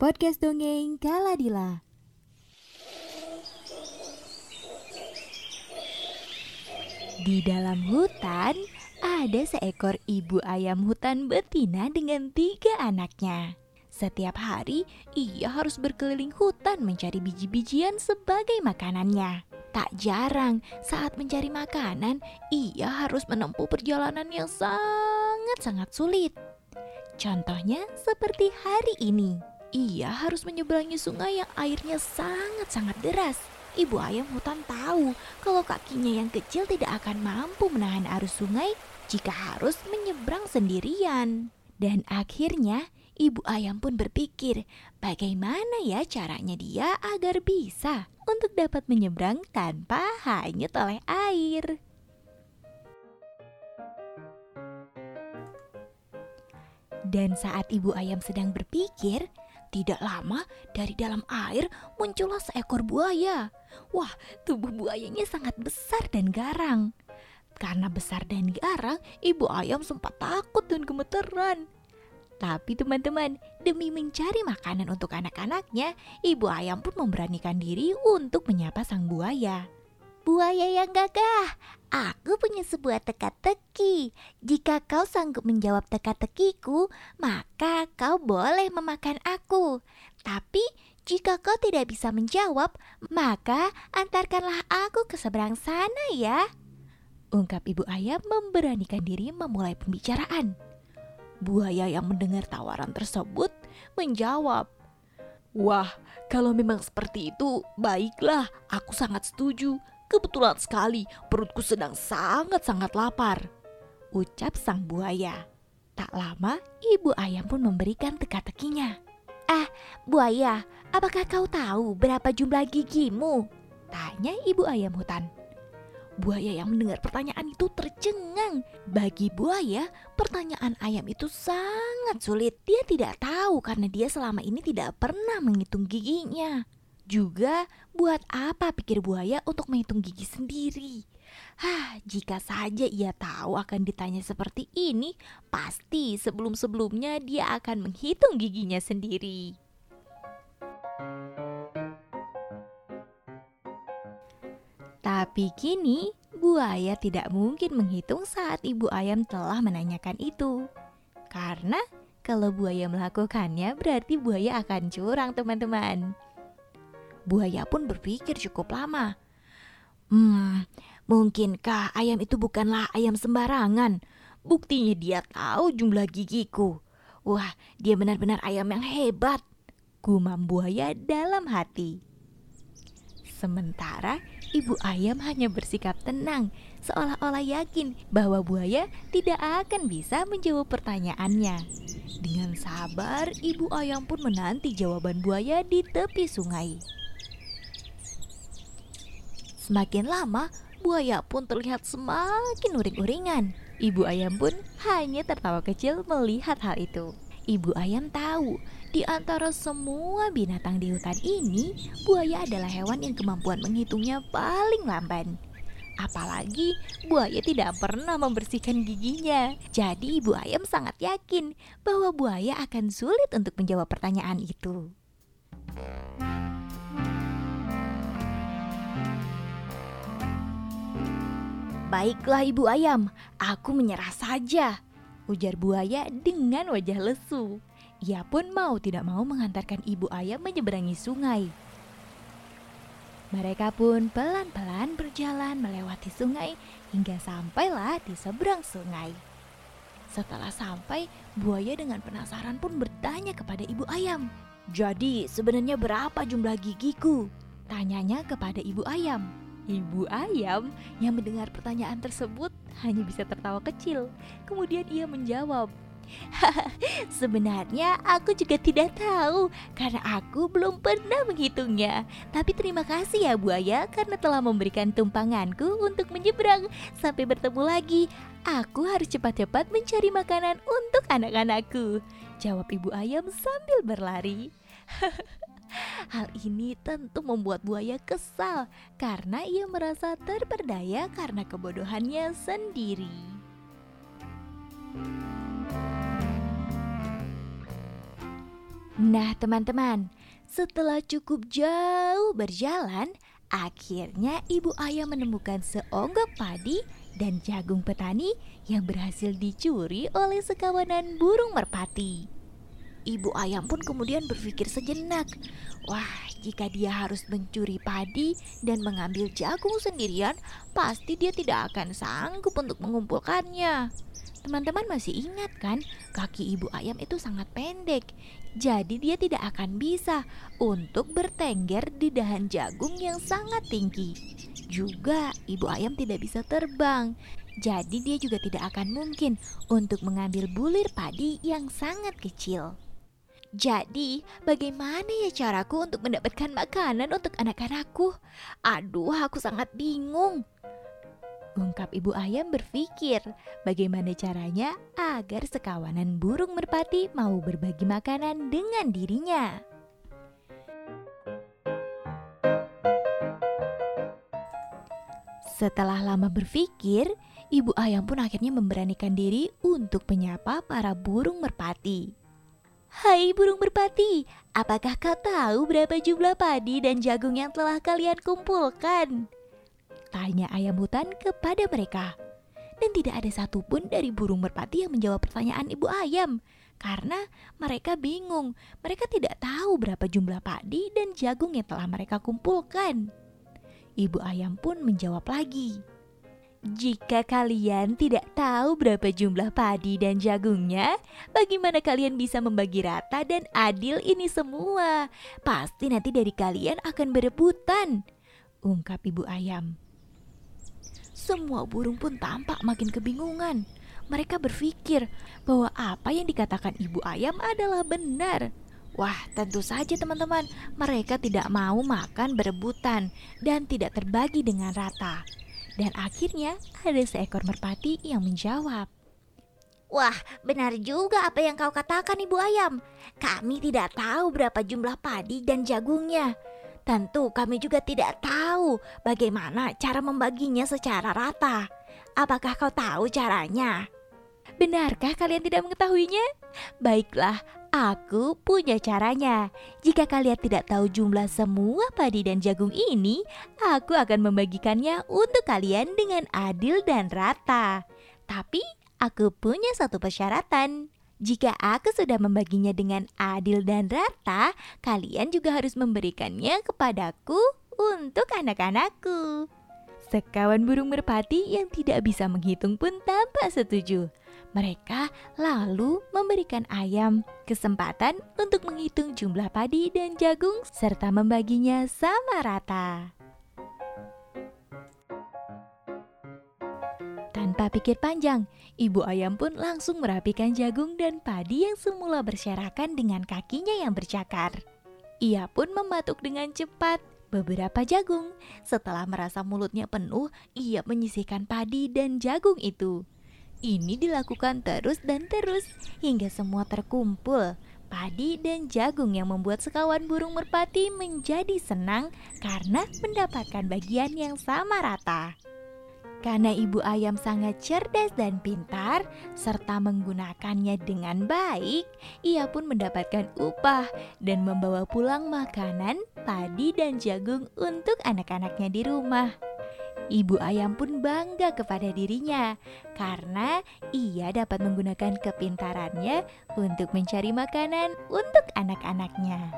Podcast Dongeng Kaladila. Di dalam hutan ada seekor ibu ayam hutan betina dengan tiga anaknya. Setiap hari ia harus berkeliling hutan mencari biji-bijian sebagai makanannya. Tak jarang saat mencari makanan, ia harus menempuh perjalanan yang sangat-sangat sulit. Contohnya seperti hari ini. Ia harus menyeberangi sungai yang airnya sangat-sangat deras. Ibu ayam hutan tahu kalau kakinya yang kecil tidak akan mampu menahan arus sungai jika harus menyeberang sendirian. Dan akhirnya ibu ayam pun berpikir bagaimana ya caranya dia agar bisa untuk dapat menyeberang tanpa hanyut oleh air. Dan saat ibu ayam sedang berpikir, tidak lama dari dalam air muncullah seekor buaya. Wah, tubuh buayanya sangat besar dan garang. Karena besar dan garang, ibu ayam sempat takut dan gemeteran. Tapi teman-teman, demi mencari makanan untuk anak-anaknya, ibu ayam pun memberanikan diri untuk menyapa sang buaya. Buaya yang gagah, aku punya sebuah teka-teki. Jika kau sanggup menjawab teka-tekiku, maka kau boleh memakan aku. Tapi jika kau tidak bisa menjawab, maka antarkanlah aku ke seberang sana ya. Ungkap ibu ayam memberanikan diri memulai pembicaraan. Buaya yang mendengar tawaran tersebut menjawab, Wah, kalau memang seperti itu, baiklah, aku sangat setuju. Kebetulan sekali perutku sedang sangat-sangat lapar. Ucap sang buaya. Tak lama ibu ayam pun memberikan teka-tekinya. Ah, buaya, apakah kau tahu berapa jumlah gigimu? Tanya ibu ayam hutan. Buaya yang mendengar pertanyaan itu tercengang. Bagi buaya, pertanyaan ayam itu sangat sulit. Dia tidak tahu karena dia selama ini tidak pernah menghitung giginya. Juga buat apa pikir buaya untuk menghitung gigi sendiri? Hah, jika saja ia tahu akan ditanya seperti ini, pasti sebelum-sebelumnya dia akan menghitung giginya sendiri. Tapi kini buaya tidak mungkin menghitung saat ibu ayam telah menanyakan itu. Karena kalau buaya melakukannya berarti buaya akan curang teman-teman. Buaya pun berpikir cukup lama. Hmm, mungkinkah ayam itu bukanlah ayam sembarangan? Buktinya dia tahu jumlah gigiku. Wah, dia benar-benar ayam yang hebat. Gumam buaya dalam hati. Sementara ibu ayam hanya bersikap tenang, seolah-olah yakin bahwa buaya tidak akan bisa menjawab pertanyaannya. Dengan sabar, ibu ayam pun menanti jawaban buaya di tepi sungai. Semakin lama, buaya pun terlihat semakin uring-uringan. Ibu ayam pun hanya tertawa kecil melihat hal itu. Ibu ayam tahu di antara semua binatang di hutan ini, buaya adalah hewan yang kemampuan menghitungnya paling lamban. Apalagi buaya tidak pernah membersihkan giginya. Jadi ibu ayam sangat yakin bahwa buaya akan sulit untuk menjawab pertanyaan itu. Baiklah ibu ayam, aku menyerah saja, ujar buaya dengan wajah lesu. Ia pun mau tidak mau mengantarkan ibu ayam menyeberangi sungai. Mereka pun pelan-pelan berjalan melewati sungai hingga sampailah di seberang sungai. Setelah sampai, buaya dengan penasaran pun bertanya kepada ibu ayam. Jadi sebenarnya berapa jumlah gigiku? Tanyanya kepada ibu ayam. Ibu ayam yang mendengar pertanyaan tersebut hanya bisa tertawa kecil. Kemudian ia menjawab, Sebenarnya aku juga tidak tahu karena aku belum pernah menghitungnya. Tapi terima kasih ya buaya karena telah memberikan tumpanganku untuk menyeberang. Sampai bertemu lagi. Aku harus cepat-cepat mencari makanan untuk anak-anakku. Jawab ibu ayam sambil berlari. Hal ini tentu membuat buaya kesal karena ia merasa terperdaya karena kebodohannya sendiri. Nah, teman-teman, setelah cukup jauh berjalan, akhirnya ibu ayam menemukan seonggok padi dan jagung petani yang berhasil dicuri oleh sekawanan burung merpati. Ibu ayam pun kemudian berpikir sejenak, "Wah, jika dia harus mencuri padi dan mengambil jagung sendirian, pasti dia tidak akan sanggup untuk mengumpulkannya." Teman-teman masih ingat kan, kaki ibu ayam itu sangat pendek. Jadi dia tidak akan bisa untuk bertengger di dahan jagung yang sangat tinggi. Juga ibu ayam tidak bisa terbang. Jadi dia juga tidak akan mungkin untuk mengambil bulir padi yang sangat kecil. Jadi, bagaimana ya caraku untuk mendapatkan makanan untuk anak-anakku? Aduh, aku sangat bingung. Ungkap ibu ayam berpikir bagaimana caranya agar sekawanan burung merpati mau berbagi makanan dengan dirinya. Setelah lama berpikir, ibu ayam pun akhirnya memberanikan diri untuk menyapa para burung merpati. Hai burung merpati, apakah kau tahu berapa jumlah padi dan jagung yang telah kalian kumpulkan? Tanya ayam hutan kepada mereka. Dan tidak ada satupun dari burung merpati yang menjawab pertanyaan ibu ayam. Karena mereka bingung, mereka tidak tahu berapa jumlah padi dan jagung yang telah mereka kumpulkan. Ibu ayam pun menjawab lagi. Jika kalian tidak tahu berapa jumlah padi dan jagungnya, bagaimana kalian bisa membagi rata dan adil ini semua? Pasti nanti dari kalian akan berebutan, ungkap ibu ayam. Semua burung pun tampak makin kebingungan. Mereka berpikir bahwa apa yang dikatakan ibu ayam adalah benar. Wah, tentu saja teman-teman, mereka tidak mau makan berebutan dan tidak terbagi dengan rata. Dan akhirnya ada seekor merpati yang menjawab. Wah, benar juga apa yang kau katakan ibu ayam. Kami tidak tahu berapa jumlah padi dan jagungnya. Tentu kami juga tidak tahu bagaimana cara membaginya secara rata. Apakah kau tahu caranya? Benarkah kalian tidak mengetahuinya? Baiklah, aku punya caranya. Jika kalian tidak tahu jumlah semua padi dan jagung ini, aku akan membagikannya untuk kalian dengan adil dan rata. Tapi aku punya satu persyaratan. Jika aku sudah membaginya dengan adil dan rata, kalian juga harus memberikannya kepadaku untuk anak-anakku. Sekawan burung merpati yang tidak bisa menghitung pun tampak setuju. Mereka lalu memberikan ayam kesempatan untuk menghitung jumlah padi dan jagung serta membaginya sama rata. Tanpa pikir panjang, ibu ayam pun langsung merapikan jagung dan padi yang semula berserakan dengan kakinya yang bercakar. Ia pun mematuk dengan cepat beberapa jagung. Setelah merasa mulutnya penuh, ia menyisihkan padi dan jagung itu. Ini dilakukan terus dan terus hingga semua terkumpul. Padi dan jagung yang membuat sekawan burung merpati menjadi senang karena mendapatkan bagian yang sama rata. Karena ibu ayam sangat cerdas dan pintar, serta menggunakannya dengan baik, ia pun mendapatkan upah dan membawa pulang makanan, padi, dan jagung untuk anak-anaknya di rumah. Ibu ayam pun bangga kepada dirinya karena ia dapat menggunakan kepintarannya untuk mencari makanan untuk anak-anaknya.